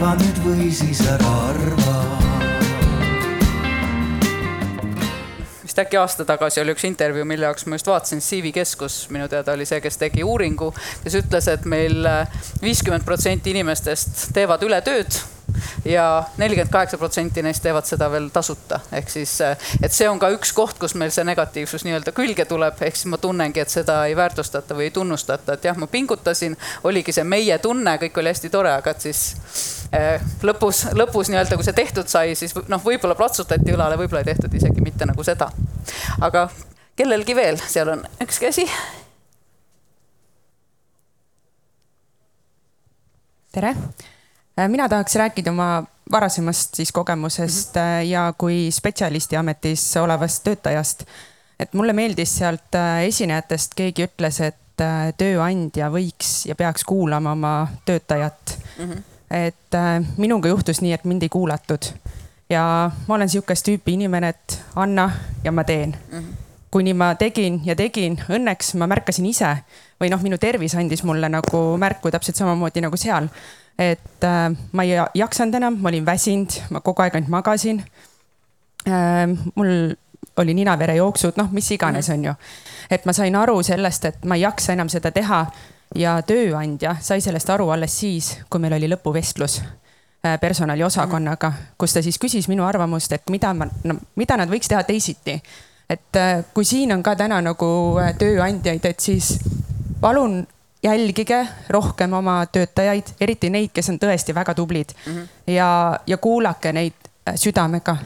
arva nüüd või siis ära arva. Vist äkki aasta tagasi oli üks intervjuu, mille jaoks ma just vaatasin, CV Keskus minu teada oli see, kes tegi uuringu, kes ütles, et meil viiskümmend protsenti inimestest teevad ületööd ja nelikümmend kaheksa protsenti neist teevad seda veel tasuta. ehk siis, et see on ka üks koht, kus meil see negatiivsus nii-öelda külge tuleb, ehk siis ma tunnengi, et seda ei väärtustata või ei tunnustata, et jah, ma pingutasin, oligi see meie tunne, kõik oli hästi tore, aga et siis eh, lõpus, lõpus nii-öelda, kui see tehtud sai, siis noh, võib-olla platsutati õlale, võib-olla ei tehtud isegi mitte nagu seda. aga kellelgi veel, seal on üks käsi. Tere, mina tahaks rääkida oma varasemast siis kogemusest mm -hmm. ja kui spetsialisti ametis olevast töötajast. et mulle meeldis sealt äh, esinejatest, keegi ütles, et tööandja võiks ja peaks kuulama oma töötajat mm. -hmm. et minuga juhtus nii, et mind ei kuulatud ja ma olen sihukest tüüpi inimene, et anna ja ma teen mm. -hmm kuni ma tegin ja tegin, õnneks ma märkasin ise või noh, minu tervis andis mulle nagu märku täpselt samamoodi nagu seal et äh, ma ei jaksanud enam, ma olin väsinud, ma kogu aeg ainult magasin äh,. mul oli ninaverejooksud, noh, mis iganes, on ju. et ma sain aru sellest, et ma ei jaksa enam seda teha ja tööandja sai sellest aru alles siis, kui meil oli lõpuvestlus äh, personaliosakonnaga, kus ta siis küsis minu arvamust, et mida ma, no mida nad võiks teha teisiti. et äh, kui siin on ka täna nagu äh, tööandjaid, et siis palun jälgige rohkem oma töötajaid, eriti neid, kes on tõesti väga tublid mm -hmm. ja, ja kuulake neid äh, südamega.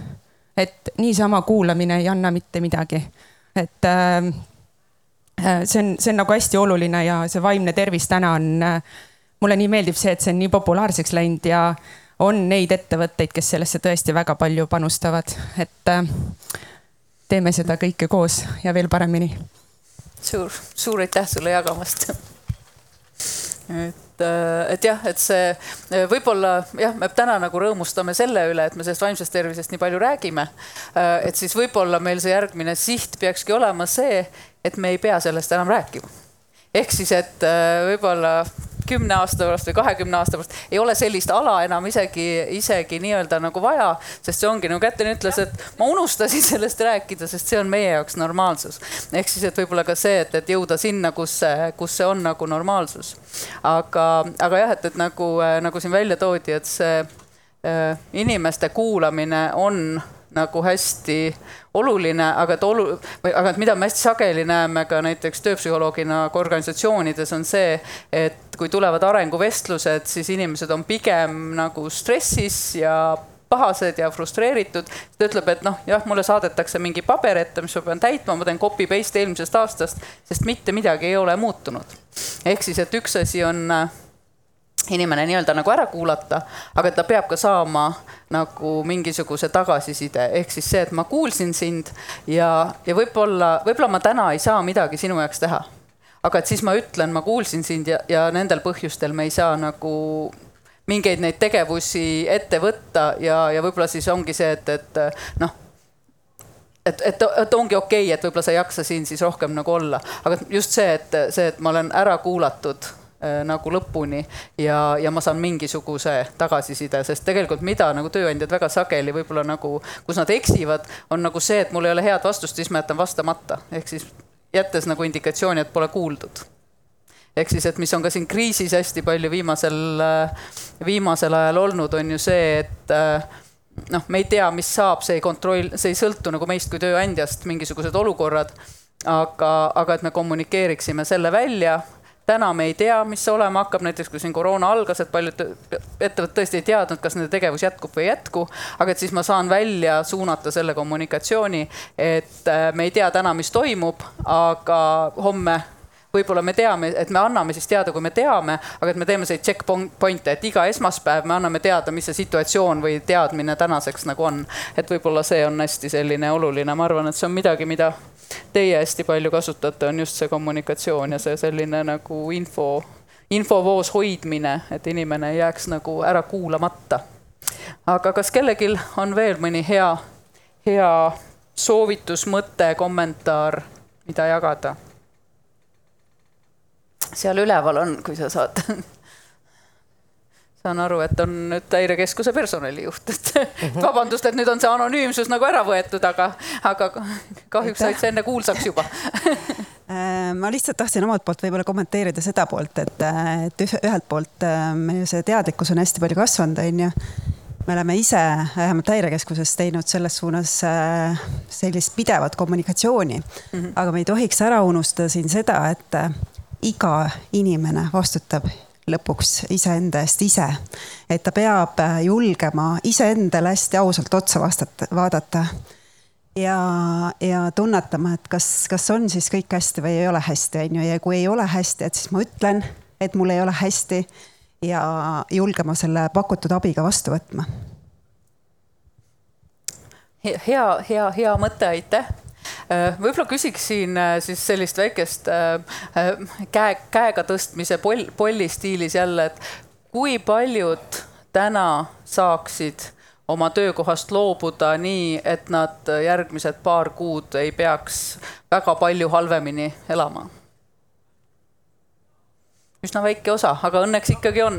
et niisama kuulamine ei anna mitte midagi. et äh, äh, see on, see on nagu hästi oluline ja see vaimne tervis täna on äh,, mulle nii meeldib see, et see on nii populaarseks läinud ja on neid ettevõtteid, kes sellesse tõesti väga palju panustavad, et äh, teeme seda kõike koos ja veel paremini. suur, suur aitäh sulle jagamast et, äh, et jah, et see äh, võib-olla jah, me täna nagu rõõmustame selle üle, et me sellest vaimsest tervisest nii palju räägime. Äh, et siis võib-olla meil see järgmine siht peakski olema see, et me ei pea sellest enam rääkima. ehk siis, et võib-olla kümne aasta pärast või kahekümne aasta pärast ei ole sellist ala enam isegi, isegi nii-öelda nagu vaja, sest see ongi nagu Kätlin ütles, et ma unustasin sellest rääkida, sest see on meie jaoks normaalsus. ehk siis, et võib-olla ka see, et, et jõuda sinna, kus kus see on nagu normaalsus. aga, aga jah, et, et nagu, nagu siin välja toodi, et see äh, inimeste kuulamine on nagu hästi oluline, aga et olu-, aga et mida me hästi sageli näeme ka näiteks tööpsühholoogina ka organisatsioonides on see, et kui tulevad arenguvestlused, siis inimesed on pigem nagu stressis ja pahased ja frustreeritud. ta ütleb, et noh, jah, mulle saadetakse mingi paber ette, mis ma pean täitma, ma teen copy paste eelmisest aastast, sest mitte midagi ei ole muutunud. ehk siis, et üks asi on äh, inimene nii-öelda nagu ära kuulata, aga ta peab ka saama nagu mingisuguse tagasiside, ehk siis see, et ma kuulsin sind ja, ja võib-olla, võib-olla ma täna ei saa midagi sinu jaoks teha. aga et siis ma ütlen, ma kuulsin sind ja, ja nendel põhjustel me ei saa nagu mingeid neid tegevusi ette võtta ja, ja võib-olla siis ongi see, et, et noh et, et, et ongi okei okay,, et võib-olla sa ei jaksa siin siis rohkem nagu olla, aga just see, et see, et ma olen ära kuulatud nagu lõpuni ja, ja ma saan mingisuguse tagasiside, sest tegelikult mida nagu tööandjad väga sageli võib-olla nagu, kus nad eksivad, on nagu see, et mul ei ole head vastust, siis ma jätan vastamata, ehk siis jättes nagu indikatsiooni, et pole kuuldud ehk siis, et mis on ka siin kriisis hästi palju viimasel, viimasel ajal olnud, on ju see, et äh, noh, me ei tea, mis saab, see ei kontroll, see ei sõltu nagu meist kui tööandjast, mingisugused olukorrad. aga, aga et me kommunikeeriksime selle välja täna me ei tea, mis olema hakkab, näiteks kui siin koroona algas, et paljud ettevõtted tõesti ei teadnud, kas nende tegevus jätkub või ei jätku. aga et siis ma saan välja suunata selle kommunikatsiooni, et äh, me ei tea täna, mis toimub, aga homme võib-olla me teame, et me anname siis teada, kui me teame, aga et me teeme selliseid checkpoint'e, et iga esmaspäev me anname teada, mis see situatsioon või teadmine tänaseks nagu on. et võib-olla see on hästi selline oluline, ma arvan, et see on midagi, mida teie hästi palju kasutate, on just see kommunikatsioon ja see selline nagu info, infovoos hoidmine, et inimene ei jääks nagu ära kuulamata. aga kas kellelgi on veel mõni hea, hea soovitus, mõte, kommentaar, mida jagada? seal üleval on, kui sa saad saan aru, et on nüüd häirekeskuse personalijuht, et vabandust, et nüüd on see anonüümsus nagu ära võetud, aga, aga kahjuks said sa enne kuulsaks juba äh, ma lihtsalt tahtsin omalt poolt võib-olla kommenteerida seda poolt, et, et ühelt poolt äh, meil see teadlikkus on hästi palju kasvanud, on ju. me oleme ise vähemalt häirekeskuses teinud selles suunas äh, sellist pidevat kommunikatsiooni mm, -hmm. aga me ei tohiks ära unustada siin seda, et iga inimene vastutab lõpuks iseenda eest ise. et ta peab äh, julgema iseendale hästi ausalt otsa vastata, vaadata. ja, ja tunnetama, et kas, kas on siis kõik hästi või ei ole hästi, on ju, ja kui ei ole hästi, et siis ma ütlen, et mul ei ole hästi. ja julgema selle pakutud abiga vastu võtma. hea, hea, hea mõte, aitäh Äh, võib-olla küsiksin äh, siis sellist väikest äh, käe, käega tõstmise poll, polli stiilis jälle, et kui paljud täna saaksid oma töökohast loobuda nii, et nad järgmised paar kuud ei peaks väga palju halvemini elama? üsna väike osa, aga õnneks ikkagi on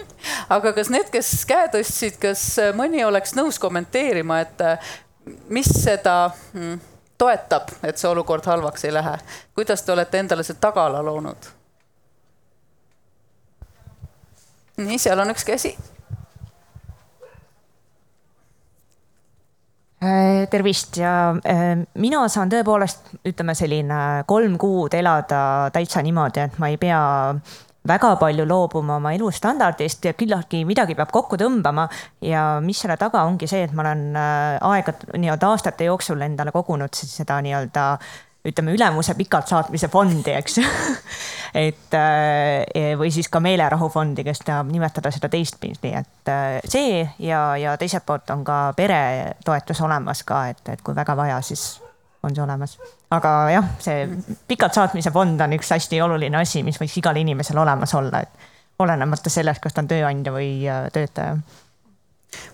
aga kas need, kes käe tõstsid, kas mõni oleks nõus kommenteerima, et mis seda hmm, toetab, et see olukord halvaks ei lähe. kuidas te olete endale see tagala loonud? nii, seal on üks käsi. Äh, tervist ja äh, mina saan tõepoolest, ütleme selline kolm kuud elada täitsa niimoodi, et ma ei pea väga palju loobuma oma elustandardist ja küllaltki midagi peab kokku tõmbama. ja mis selle taga ongi see, et ma olen äh, aega nii-öelda aastate jooksul endale kogunud siis seda nii-öelda ütleme, ülemuse pikalt saatmise fondi, eks et äh, või siis ka meelerahufondi, kes tahab nimetada seda teistpidi, et äh, see ja, ja teiselt poolt on ka peretoetus olemas ka, et, et kui väga vaja, siis on see olemas. aga jah, see pikalt saatmise fond on üks hästi oluline asi, mis võiks igal inimesel olemas olla, et olenemata sellest, kas ta on tööandja või äh, töötaja.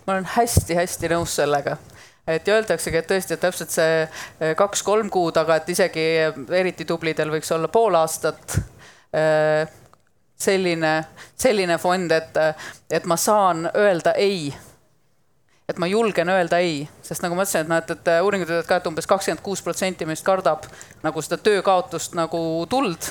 ma olen hästi-hästi nõus sellega et öeldaksegi, et tõesti, et täpselt see äh, kaks-kolm kuud, aga et isegi eriti tublidel võiks olla pool aastat äh, selline, selline fond, et, et ma saan öelda ei et ma julgen öelda ei, sest nagu ma ütlesin, et noh, et, et uuringud ütlevad ka, et umbes kakskümmend kuus protsenti meist kardab nagu seda töökaotust nagu tuld.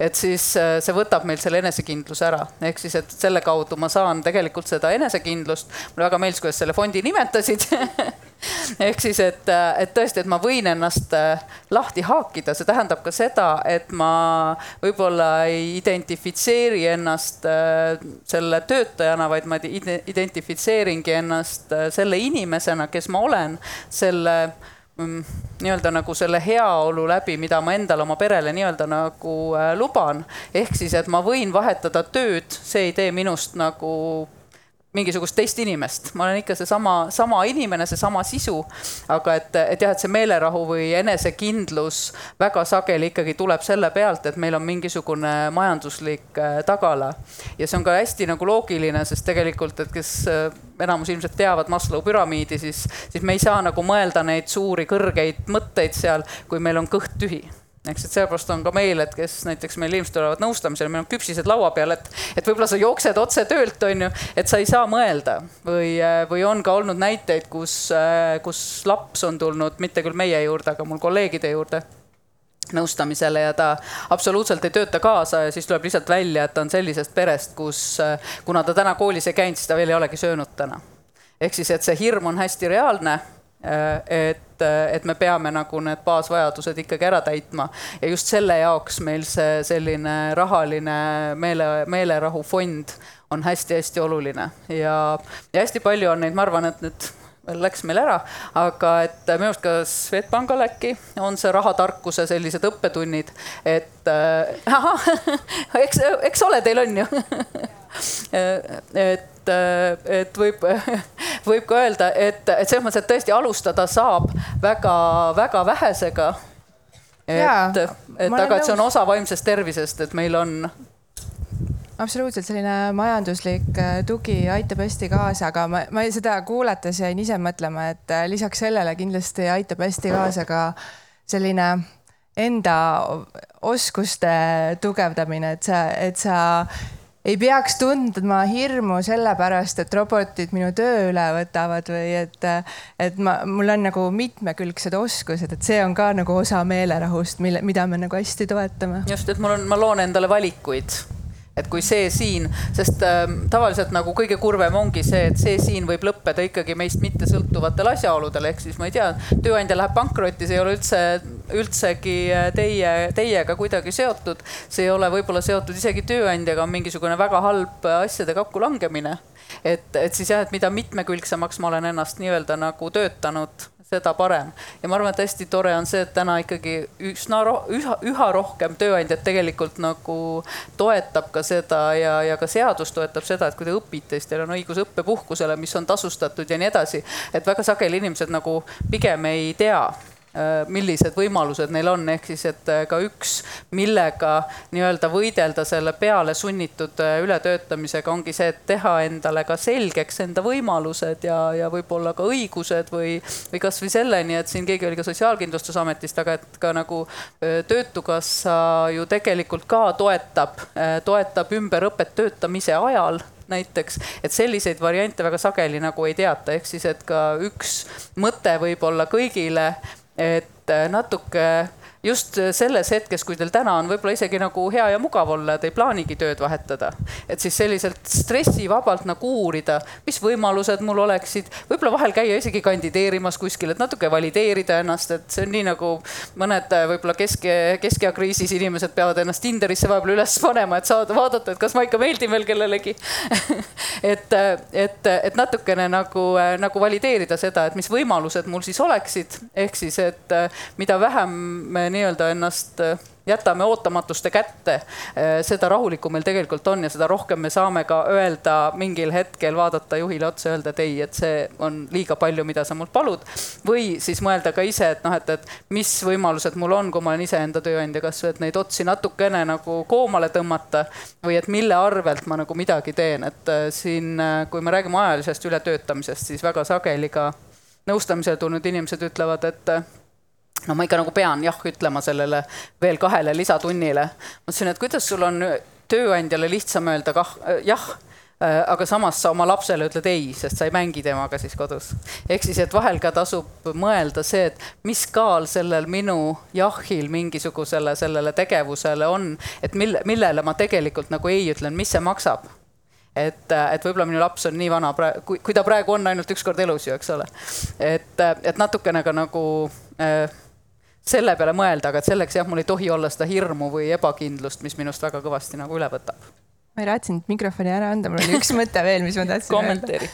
Et siis äh, see võtab meil selle enesekindluse ära, ehk siis, et selle kaudu ma saan tegelikult seda enesekindlust. mulle väga meeldis, kuidas selle fondi nimetasid ehk siis, et, äh, et tõesti, et ma võin ennast äh, lahti haakida, see tähendab ka seda, et ma võib-olla ei identifitseeri ennast selle töötajana, vaid ma identifitseeringi ennast selle inimesena, kes ma olen, selle Mm, nii-öelda nagu selle heaolu läbi, mida ma endale, oma perele nii-öelda nagu äh, luban. ehk siis, et ma võin vahetada tööd, see ei tee minust nagu mingisugust teist inimest, ma olen ikka seesama, sama inimene, seesama sisu. aga et, et jah, et see meelerahu või enesekindlus väga sageli ikkagi tuleb selle pealt, et meil on mingisugune majanduslik äh, tagala. ja see on ka hästi nagu loogiline, sest tegelikult, et kes äh, enamus ilmselt teavad Maslow püramiidi, siis, siis me ei saa nagu mõelda neid suuri kõrgeid mõtteid seal, kui meil on kõht tühi eks, et sellepärast on ka meil, et kes näiteks meil ilmselt tulevad nõustamisele, meil on küpsised laua peal, et, et võib-olla sa jooksed otse töölt, on ju, et sa ei saa mõelda või, või on ka olnud näiteid, kus, kus laps on tulnud mitte küll meie juurde, aga mul kolleegide juurde nõustamisele ja ta absoluutselt ei tööta kaasa ja siis tuleb lihtsalt välja, et ta on sellisest perest, kus kuna ta täna koolis ei käinud, siis ta veel ei olegi söönud täna. ehk siis, et see hirm on hästi reaalne Äh, et, äh, et me peame nagu need baasvajadused ikkagi ära täitma. Ja just selle jaoks meil see selline rahaline meele, meelerahufond on hästi-hästi oluline. Ja, ja hästi palju on neid, ma arvan, et nüüd läks meil ära, aga et minu arust ka Swedbankal äkki on see rahatarkuse sellised õppetunnid, et äh, ahah, eks, eks ole, teil on ju. Et et, et võib, võib ka öelda, et, et selles mõttes, et tõesti alustada saab väga-väga vähesega. et, et aga, et see on osa vaimsest tervisest, et meil on absoluutselt selline majanduslik äh, tugi aitab hästi kaasa, aga ma, ma seda kuulates jäin ise mõtlema, et äh, lisaks sellele kindlasti aitab hästi kaasa ka selline enda oskuste tugevdamine, et sa, et sa ei peaks tundma hirmu sellepärast, et robotid minu töö üle võtavad või et, et ma, mul on nagu mitmekülgsed oskused, et see on ka nagu osa meelerahust, mille, mida me nagu hästi toetame. just, et mul on, ma loon endale valikuid et kui see siin, sest äh, tavaliselt nagu kõige kurvem ongi see, et see siin võib lõppeda ikkagi meist mittesõltuvatel asjaoludel, ehk siis ma ei tea, tööandja läheb pankrotti, see ei ole üldse, üldsegi äh, teie, teiega kuidagi seotud. see ei ole võib-olla seotud isegi tööandjaga, on mingisugune väga halb asjade kokkulangemine. et, et siis jah, et mida mitmekülgsemaks ma olen ennast nii-öelda nagu töötanud seda parem. ja ma arvan, et hästi tore on see, et täna ikkagi üsna roh-, üha, üha rohkem tööandjad tegelikult nagu toetab ka seda ja, ja ka seadus toetab seda, et kui te õpite, siis teil on õigus õppepuhkusele, mis on tasustatud ja nii edasi. et väga sageli inimesed nagu pigem ei tea millised võimalused neil on, ehk siis, et äh, ka üks, millega nii-öelda võidelda selle peale sunnitud äh, ületöötamisega ongi see, et teha endale ka selgeks enda võimalused ja, ja võib-olla ka õigused või, või kasvõi selleni, et siin keegi oli ka Sotsiaalkindlustusametist, aga et ka nagu Töötukassa ju tegelikult ka toetab, toetab ümberõpet töötamise ajal näiteks, et selliseid variante väga sageli nagu ei teata, ehk siis, et ka üks mõte võib-olla kõigile et äh, natuke just selles hetkes, kui teil täna on võib-olla isegi nagu hea ja mugav olla, et ei plaanigi tööd vahetada. et siis selliselt stressivabalt nagu uurida, mis võimalused mul oleksid, võib-olla vahel käia isegi kandideerimas kuskil, et natuke valideerida ennast, et see on nii nagu mõned võib-olla kesk, keskea kriisis inimesed peavad ennast Tinderisse vahepeal üles panema, et saada vaadata, et kas ma ikka meeldin veel kellelegi et, et, et natukene nagu, nagu valideerida seda, et mis võimalused mul siis oleksid, ehk siis, et mida vähem me nii-öelda ennast äh, jätame ootamatuste kätte, äh, seda rahulikum meil tegelikult on ja seda rohkem me saame ka öelda mingil hetkel, vaadata juhile otsa, öelda, et ei, et see on liiga palju, mida sa mult palud. või siis mõelda ka ise, et noh, et, et mis võimalused mul on, kui ma olen iseenda tööandja, kasvõi et neid otsi natukene nagu koomale tõmmata või et mille arvelt ma nagu midagi teen, et äh, siin, kui me räägime ajalisest ületöötamisest, siis väga sageli ka nõustamisele tulnud inimesed ütlevad, et no ma ikka nagu pean jah ütlema sellele veel kahele lisatunnile. ma ütlesin, et kuidas sul on tööandjale lihtsam öelda kah jah äh, aga samas sa oma lapsele ütled ei, sest sa ei mängi temaga siis kodus. ehk siis, et vahel ka tasub mõelda see, et mis kaal sellel minu jahil mingisugusele sellele tegevusele on, et mille, millele ma tegelikult nagu ei ütlen, mis see maksab et, et võib-olla minu laps on nii vana kui, kui ta praegu on ainult üks kord elus ju, eks ole. et, et natukene ka nagu äh, selle peale mõelda, aga et selleks jah, mul ei tohi olla seda hirmu või ebakindlust, mis minust väga kõvasti nagu üle võtab. ma ei raatsinud mikrofoni ära anda, mul oli üks mõte veel, mis ma tahtsin kommenteeri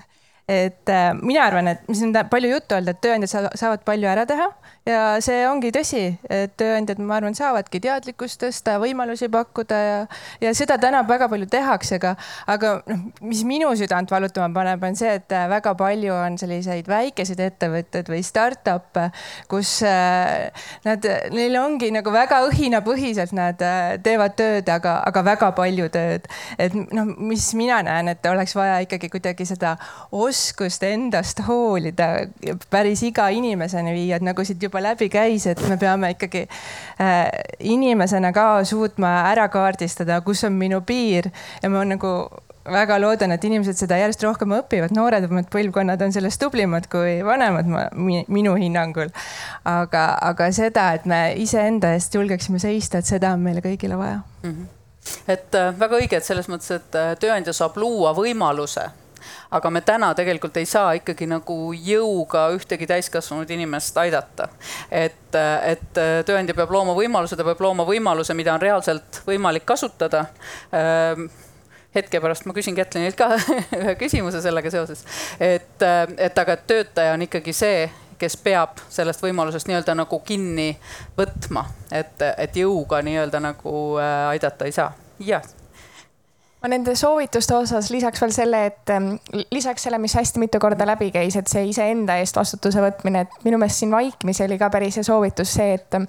et äh, mina arvan, et siin on palju juttu olnud, et tööandjad saavad palju ära teha ja see ongi tõsi, et tööandjad, ma arvan, saavadki teadlikkust tõsta, võimalusi pakkuda ja, ja seda täna väga palju tehakse, aga, aga noh, mis minu südant valutama paneb, on see, et väga palju on selliseid väikeseid ettevõtteid või startup'e, kus äh, nad, neil ongi nagu väga õhinapõhiselt nad äh, teevad tööd, aga, aga väga palju tööd. et noh, mis mina näen, et oleks vaja ikkagi kuidagi seda oskust endast hoolida päris iga inimeseni viia, et nagu siit juba juba läbi käis, et me peame ikkagi äh, inimesena ka suutma ära kaardistada, kus on minu piir ja ma nagu väga loodan, et inimesed seda järjest rohkem õpivad, nooremad põlvkonnad on sellest tublimad kui vanemad, ma, minu hinnangul. aga, aga seda, et me iseenda eest julgeksime seista, et seda on meile kõigile vaja mm. -hmm et äh, väga õige, et selles mõttes, et äh, tööandja saab luua võimaluse aga me täna tegelikult ei saa ikkagi nagu jõuga ühtegi täiskasvanud inimest aidata. et, et tööandja peab looma võimaluse, ta peab looma võimaluse, mida on reaalselt võimalik kasutada ehm, hetke pärast ma küsin Kätlinilt ka ühe küsimuse sellega seoses. et, et aga töötaja on ikkagi see, kes peab sellest võimalusest nii-öelda nagu kinni võtma, et, et jõuga nii-öelda nagu äh, aidata ei saa. jah ma nende soovituste osas lisaks veel selle, et ähm, lisaks selle, mis hästi mitu korda läbi käis, et see iseenda eest vastutuse võtmine, et minu meelest siin vaikimisi oli ka päris hea soovitus see, et ähm,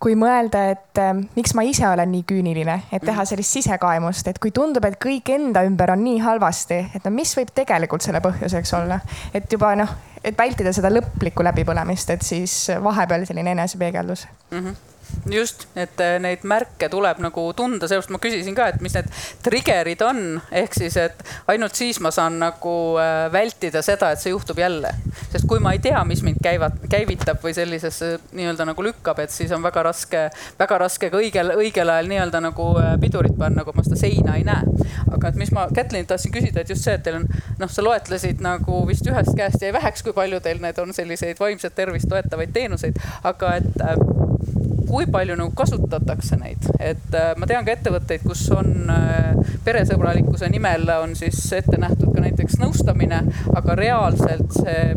kui mõelda, et äh, miks ma ise olen nii küüniline, et teha mm. sellist sisekaemust, et kui tundub, et kõik enda ümber on nii halvasti, et no mis võib tegelikult selle põhjuseks olla, et juba noh, et vältida seda lõplikku läbipõlemist, et siis vahepeal selline enesepeegeldus mm. -hmm just, et äh, neid märke tuleb nagu tunda, sellepärast ma küsisin ka, et mis need trigger'id on, ehk siis, et ainult siis ma saan nagu äh, vältida seda, et see juhtub jälle. sest kui ma ei tea, mis mind käivat-, käivitab või sellisesse nii-öelda nagu lükkab, et siis on väga raske, väga raske ka õigel, õigel ajal nii-öelda nagu äh, pidurit panna, kui ma seda seina ei näe. aga et mis ma Kätlinilt tahtsin küsida, et just see, et teil on, noh, sa loetlesid nagu vist ühest käest jäi väheks, kui palju teil need on selliseid vaimset tervist toetavaid teenuseid, aga et kui palju nagu kasutatakse neid, et äh, ma tean ka ettevõtteid, kus on äh, peresõbralikkuse nimel on siis ette nähtud ka näiteks nõustamine, aga reaalselt see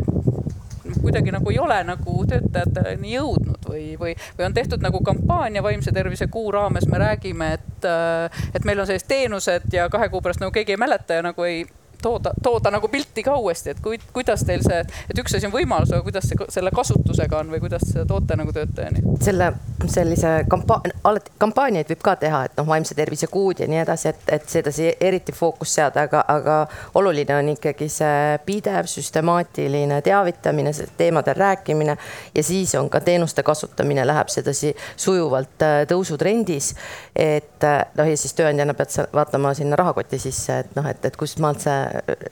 kuidagi nagu ei ole nagu töötajateni jõudnud või, või, või on tehtud nagu kampaania vaimse tervise kuu raames, me räägime, et, äh, et meil on sellised teenused ja kahe kuu pärast nagu keegi ei mäleta ja nagu ei tooda, tooda nagu pilti ka uuesti, et kui, kuidas teil see, et üks asi on võimalus, aga kuidas see selle kasutusega on või kuidas te toote nagu töötajani? selle, sellise kampaania, alati kampaaniaid võib ka teha, et noh, vaimse tervise kuud ja nii edasi, et, et sedasi eriti fookust seada, aga, aga oluline on ikkagi see pidev süstemaatiline teavitamine, teemadel rääkimine ja siis on ka teenuste kasutamine läheb sedasi sujuvalt äh, tõusutrendis. et äh, noh, ja siis tööandjana pead sa vaatama sinna rahakoti sisse, et noh, et, et kust maalt see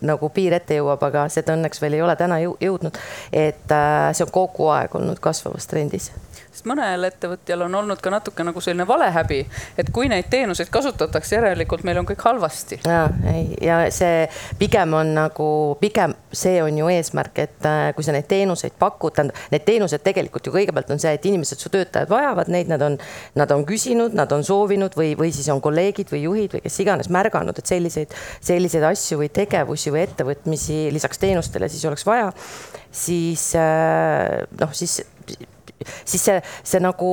nagu piir ette jõuab, aga seda õnneks veel ei ole täna jõudnud. et äh, see on kogu aeg olnud kasvavas trendis sest mõnel ettevõtjal on olnud ka natuke nagu selline valehäbi, et kui neid teenuseid kasutatakse, järelikult meil on kõik halvasti. ja, ja see pigem on nagu pigem see on ju eesmärk, et äh, kui sa neid teenuseid pakud, tähendab need teenused tegelikult ju kõigepealt on see, et inimesed, su töötajad vajavad neid, nad on, nad on küsinud, nad on soovinud või, või siis on kolleegid või juhid või kes iganes märganud, et selliseid, selliseid asju või tegevusi või ettevõtmisi lisaks teenustele siis oleks vaja siis äh, noh, siis siis see, see nagu,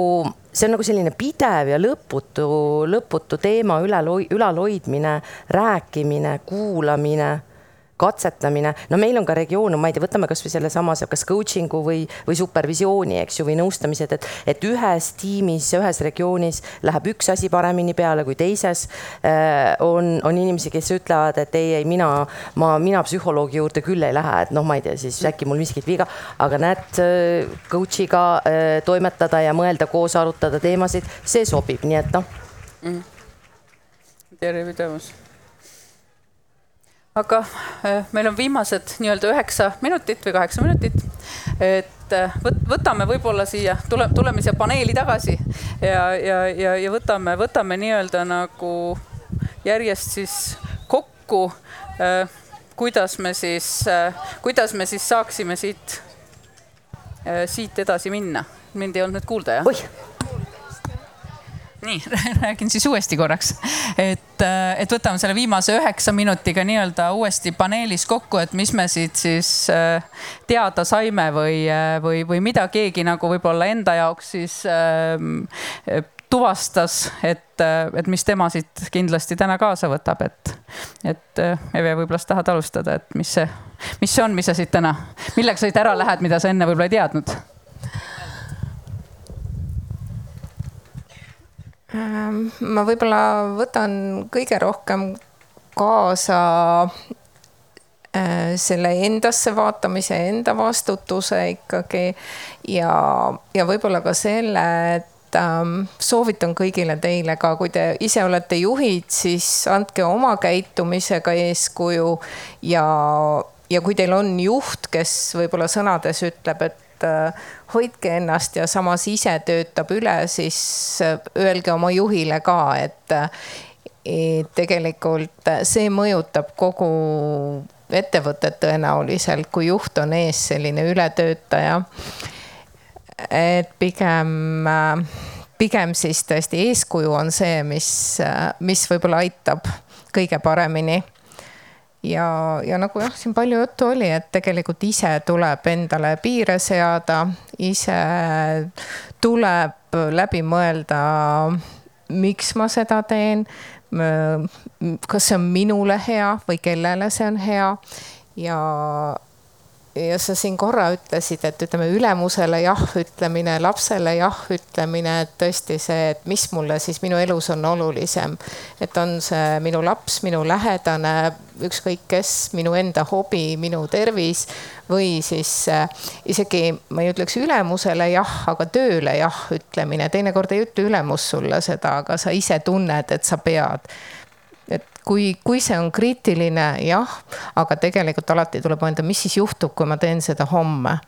see on nagu selline pidev ja lõputu, lõputu teema ülal, ülalhoidmine, rääkimine, kuulamine katsetamine, no meil on ka regioone, ma ei tea, võtame kasvõi sellesama, kas coaching'u või, või supervisiooni, eks ju, või nõustamised, et, et ühes tiimis, ühes regioonis läheb üks asi paremini peale kui teises. Äh, on, on inimesi, kes ütlevad, et ei, ei mina, ma, mina psühholoogi juurde küll ei lähe, et noh, ma ei tea, siis äkki mul miskit viga, aga näed, äh, coach'iga äh, toimetada ja mõelda koos, arutada teemasid, see sobib, nii et noh. Mm.. Terve pidevus aga äh, meil on viimased nii-öelda üheksa minutit või kaheksa minutit. et äh, võtame võib-olla siia, tule, tuleme siia paneeli tagasi ja, ja, ja, ja võtame, võtame nii-öelda nagu järjest siis kokku. Äh, kuidas me siis, kuidas me siis saaksime siit, siit edasi minna? mind ei olnud nüüd kuulda, jah? Nii, räägin siis uuesti korraks, et, äh, et võtame selle viimase üheksa minutiga nii-öelda uuesti paneelis kokku, et mis me siit siis äh, teada saime või, äh, või, või mida keegi nagu võib-olla enda jaoks siis tuvastas, et, et mis tema siit kindlasti täna kaasa võtab, et, et Eve, võib-olla sa tahad alustada, et mis see, mis see on, mis sa siit täna, millega sa siit ära lähed, mida sa enne võib-olla ei teadnud? Ma võib-olla võtan kõige rohkem kaasa äh, selle endasse vaatamise, enda vastutuse ikkagi ja, ja võib-olla ka selle, et ähm, soovitan kõigile teile ka, kui te ise olete juhid, siis andke oma käitumisega eeskuju ja, ja kui teil on juht, kes võib-olla sõnades ütleb, et äh, hoidke ennast ja samas ise töötab üle, siis öelge oma juhile ka, et, et tegelikult see mõjutab kogu ettevõtet tõenäoliselt, kui juht on ees selline ületöötaja. et pigem, pigem siis tõesti eeskuju on see, mis, mis võib-olla aitab kõige paremini ja, ja nagu jah, siin palju juttu oli, et tegelikult ise tuleb endale piire seada, ise tuleb läbi mõelda, miks ma seda teen. kas see on minule hea või kellele see on hea ja, ja sa siin korra ütlesid, et ütleme ülemusele jah ütlemine, lapsele jah ütlemine, et tõesti see, et mis mulle siis minu elus on olulisem. et on see minu laps, minu lähedane, ükskõik kes, minu enda hobi, minu tervis või siis äh, isegi ma ei ütleks ülemusele jah, aga tööle jah ütlemine, teinekord ei ütle ülemus sulle seda, aga sa ise tunned, et sa pead kui, kui see on kriitiline, jah, aga tegelikult alati tuleb mõelda, mis siis juhtub, kui ma teen seda homme.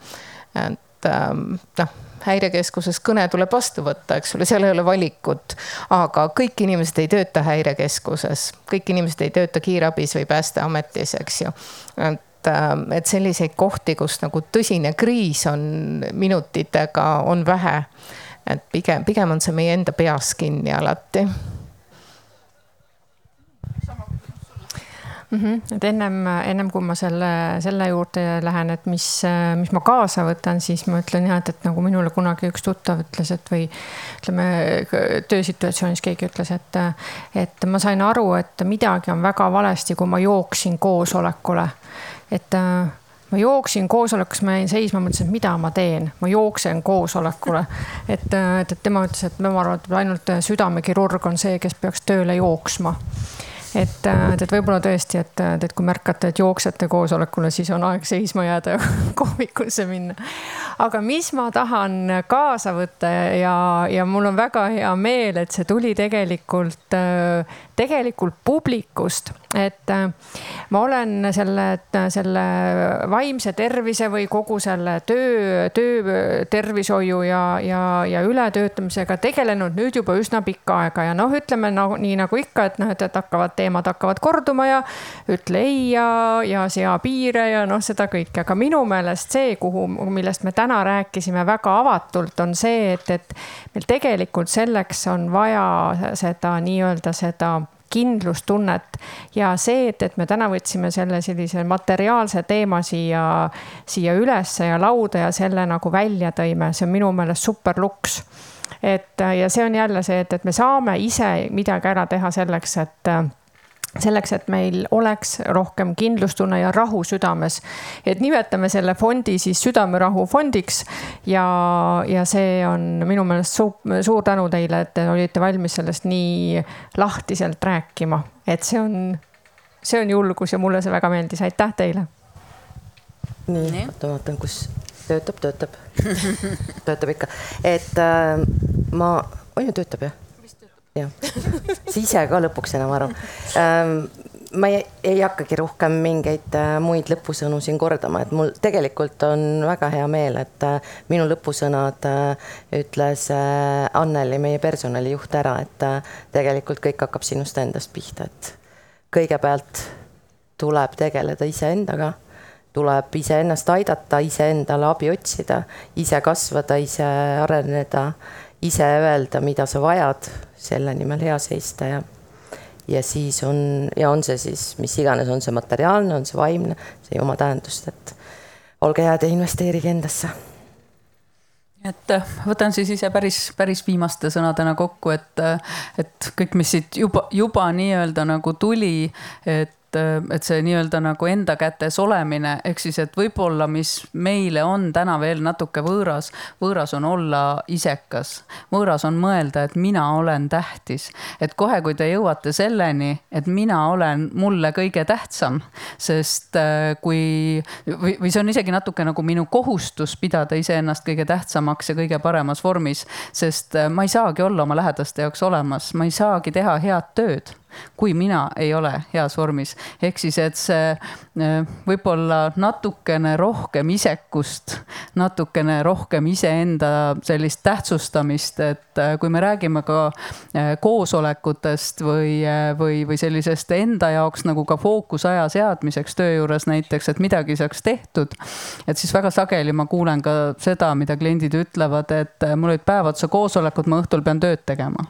et ähm, noh häirekeskuses kõne tuleb vastu võtta, eks ole, seal ei ole valikut. aga kõik inimesed ei tööta häirekeskuses, kõik inimesed ei tööta kiirabis või päästeametis, eks ju. et, ähm, et selliseid kohti, kus nagu tõsine kriis on minutitega, on vähe. et pigem, pigem on see meie enda peas kinni alati mm. -hmm. et ennem, ennem kui ma selle, selle juurde lähen, et mis, mis ma kaasa võtan, siis ma ütlen jah, et, et nagu minule kunagi üks tuttav ütles, et või ütleme töösituatsioonis keegi ütles, et, et ma sain aru, et midagi on väga valesti, kui ma jooksin koosolekule. et ma jooksin koosolekus, ma jäin seisma, mõtlesin, et mida ma teen, ma jooksen koosolekule. et, et, et tema ütles, et tema arvates ainult südamekirurg on see, kes peaks tööle jooksma et, äh, et võib-olla tõesti, et, et kui märkate, et jooksete koosolekule, siis on aeg seisma jääda ja kohvikusse minna. aga mis ma tahan kaasa võtta ja, ja mul on väga hea meel, et see tuli tegelikult, äh, tegelikult publikust, et äh, ma olen selle, selle vaimse tervise või kogu selle töö, töötervishoiu ja, ja, ja ületöötamisega tegelenud nüüd juba üsna pikka aega ja noh, ütleme no, nii nagu ikka, et noh, et, et hakkavad teemad hakkavad korduma ja ütle ei ja, ja sea piire ja noh, seda kõike, aga minu meelest see, kuhu, millest me täna rääkisime väga avatult, on see, et, et meil tegelikult selleks on vaja seda nii-öelda seda kindlustunnet ja see, et, et me täna võtsime selle sellise materiaalse teema siia, siia ülesse ja lauda ja selle nagu välja tõime, see on minu meelest super luks. Et ja see on jälle see, et, et me saame ise midagi ära teha selleks, et selleks, et meil oleks rohkem kindlustunne ja rahu südames. et nimetame selle fondi siis südamerahu fondiks ja, ja see on minu meelest suur, suur tänu teile, et te olite valmis sellest nii lahtiselt rääkima, et see on, see on julgus ja mulle see väga meeldis, aitäh teile. nii, oota, ma vaatan, kus töötab, töötab töötab ikka, et äh, ma, on ju, töötab jah? Jah, sa ise ka lõpuks enam aru. Ähm, ma ei, ei hakkagi rohkem mingeid äh, muid lõpusõnu siin kordama, et mul tegelikult on väga hea meel, et äh, minu lõpusõnad äh, ütles Anneli, meie personalijuht ära, et tegelikult kõik hakkab sinust endast pihta, et kõigepealt tuleb tegeleda iseendaga, tuleb iseennast aidata, iseendale abi otsida, ise kasvada, ise areneda, ise öelda, mida sa vajad selle nimel hea seista ja ja siis on ja on see siis mis iganes, on see materiaalne, on see vaimne, see ei oma tähendust, et olge head ja investeerige endasse. et äh, võtan siis ise päris, päris viimaste sõnadena kokku, et, äh, et kõik, mis siit juba, juba nii-öelda nagu tuli, et et see nii-öelda nagu enda kätes olemine, ehk siis, et võib-olla, mis meile on täna veel natuke võõras, võõras on olla isekas. võõras on mõelda, et mina olen tähtis. et kohe, kui te jõuate selleni, et mina olen mulle kõige tähtsam, sest äh, kui, või, või see on isegi natuke nagu minu kohustus pidada iseennast kõige tähtsamaks ja kõige paremas vormis, sest äh, ma ei saagi olla oma lähedaste jaoks olemas, ma ei saagi teha head tööd kui mina ei ole heas vormis. ehk siis, et see äh, võib-olla natukene rohkem isekust, natukene rohkem iseenda sellist tähtsustamist, et äh, kui me räägime ka äh, koosolekutest või, või, või sellisest enda jaoks nagu ka fookusaja seadmiseks töö juures näiteks, et midagi saaks tehtud. et siis väga sageli ma kuulen ka seda, mida kliendid ütlevad, et mul olid päev otsa koosolekud, ma õhtul pean tööd tegema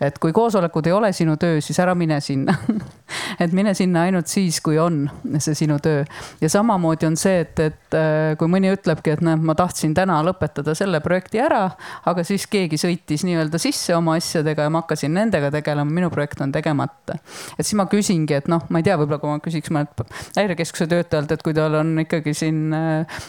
et kui koosolekud ei ole sinu töö, siis ära mine sinna et mine sinna ainult siis, kui on see sinu töö. ja samamoodi on see, et, et äh, kui mõni ütlebki, et noh, ma tahtsin täna lõpetada selle projekti ära, aga siis keegi sõitis nii-öelda sisse oma asjadega ja ma hakkasin nendega tegelema, minu projekt on tegemata. et siis ma küsingi, et noh, ma ei tea, võib-olla kui ma küsiks mõnelt häirekeskuse töötajalt, et kui tal on ikkagi siin äh,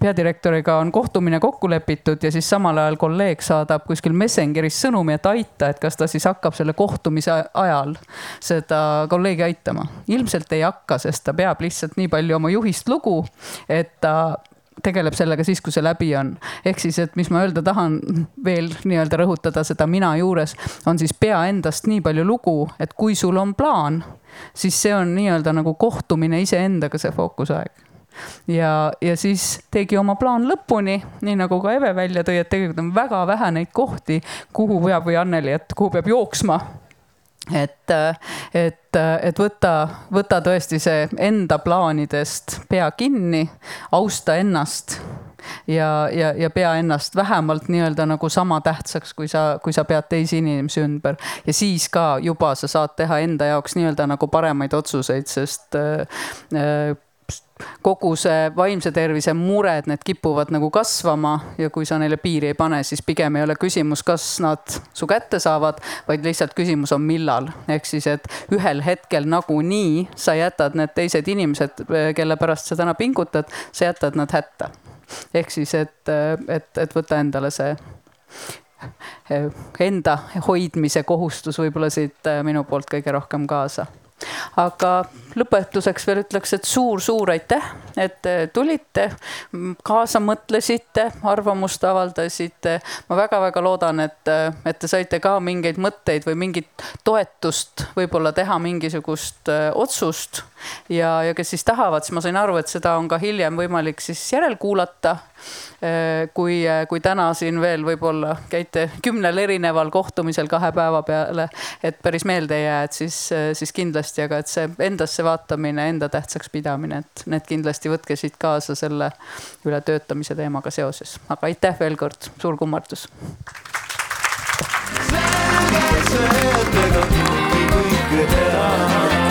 peadirektoriga on kohtumine kokku lepitud ja siis samal ajal kolleeg saadab kuskil Messengeris sõnumi, et aita, et kas ta siis hakkab selle kohtumise ajal seda kolleegi aitama. ilmselt ei hakka, sest ta peab lihtsalt nii palju oma juhist lugu, et ta tegeleb sellega siis, kui see läbi on. ehk siis, et mis ma öelda tahan veel nii-öelda rõhutada seda mina juures, on siis pea endast nii palju lugu, et kui sul on plaan, siis see on nii-öelda nagu kohtumine iseendaga, see fookusaeg ja, ja siis tegi oma plaan lõpuni, nii nagu ka Eve välja tõi, et tegelikult on väga vähe neid kohti, kuhu peab või Anneli, et kuhu peab jooksma et, et, et võta, võta tõesti see enda plaanidest pea kinni, austa ennast ja, ja, ja pea ennast vähemalt nii-öelda nagu sama tähtsaks, kui sa, kui sa pead teisi inimesi ümber. ja siis ka juba sa saad teha enda jaoks nii-öelda nagu paremaid otsuseid, sest äh, kogu see vaimse tervise mured, need kipuvad nagu kasvama ja kui sa neile piiri ei pane, siis pigem ei ole küsimus, kas nad su kätte saavad, vaid lihtsalt küsimus on, millal. ehk siis, et ühel hetkel nagunii sa jätad need teised inimesed, kelle pärast sa täna pingutad, sa jätad nad hätta. ehk siis, et, et, et võta endale see enda hoidmise kohustus võib-olla siit minu poolt kõige rohkem kaasa aga lõpetuseks veel ütleks, et suur-suur aitäh, et tulite, kaasa mõtlesite, arvamust avaldasite. ma väga-väga loodan, et, et te saite ka mingeid mõtteid või mingit toetust võib-olla teha mingisugust äh, otsust. Ja, ja kes siis tahavad, siis ma sain aru, et seda on ka hiljem võimalik siis järelkuulata Äh, kui, äh, kui täna siin veel võib-olla käite kümnel erineval kohtumisel kahe päeva peale, et päris meelde ei jää, et siis, äh, siis kindlasti, aga et see endasse vaatamine, enda tähtsaks pidamine, et need kindlasti võtke siit kaasa selle ületöötamise teemaga seoses. aga aitäh veel kord, suur kummardus. selge see, et ega kõike teha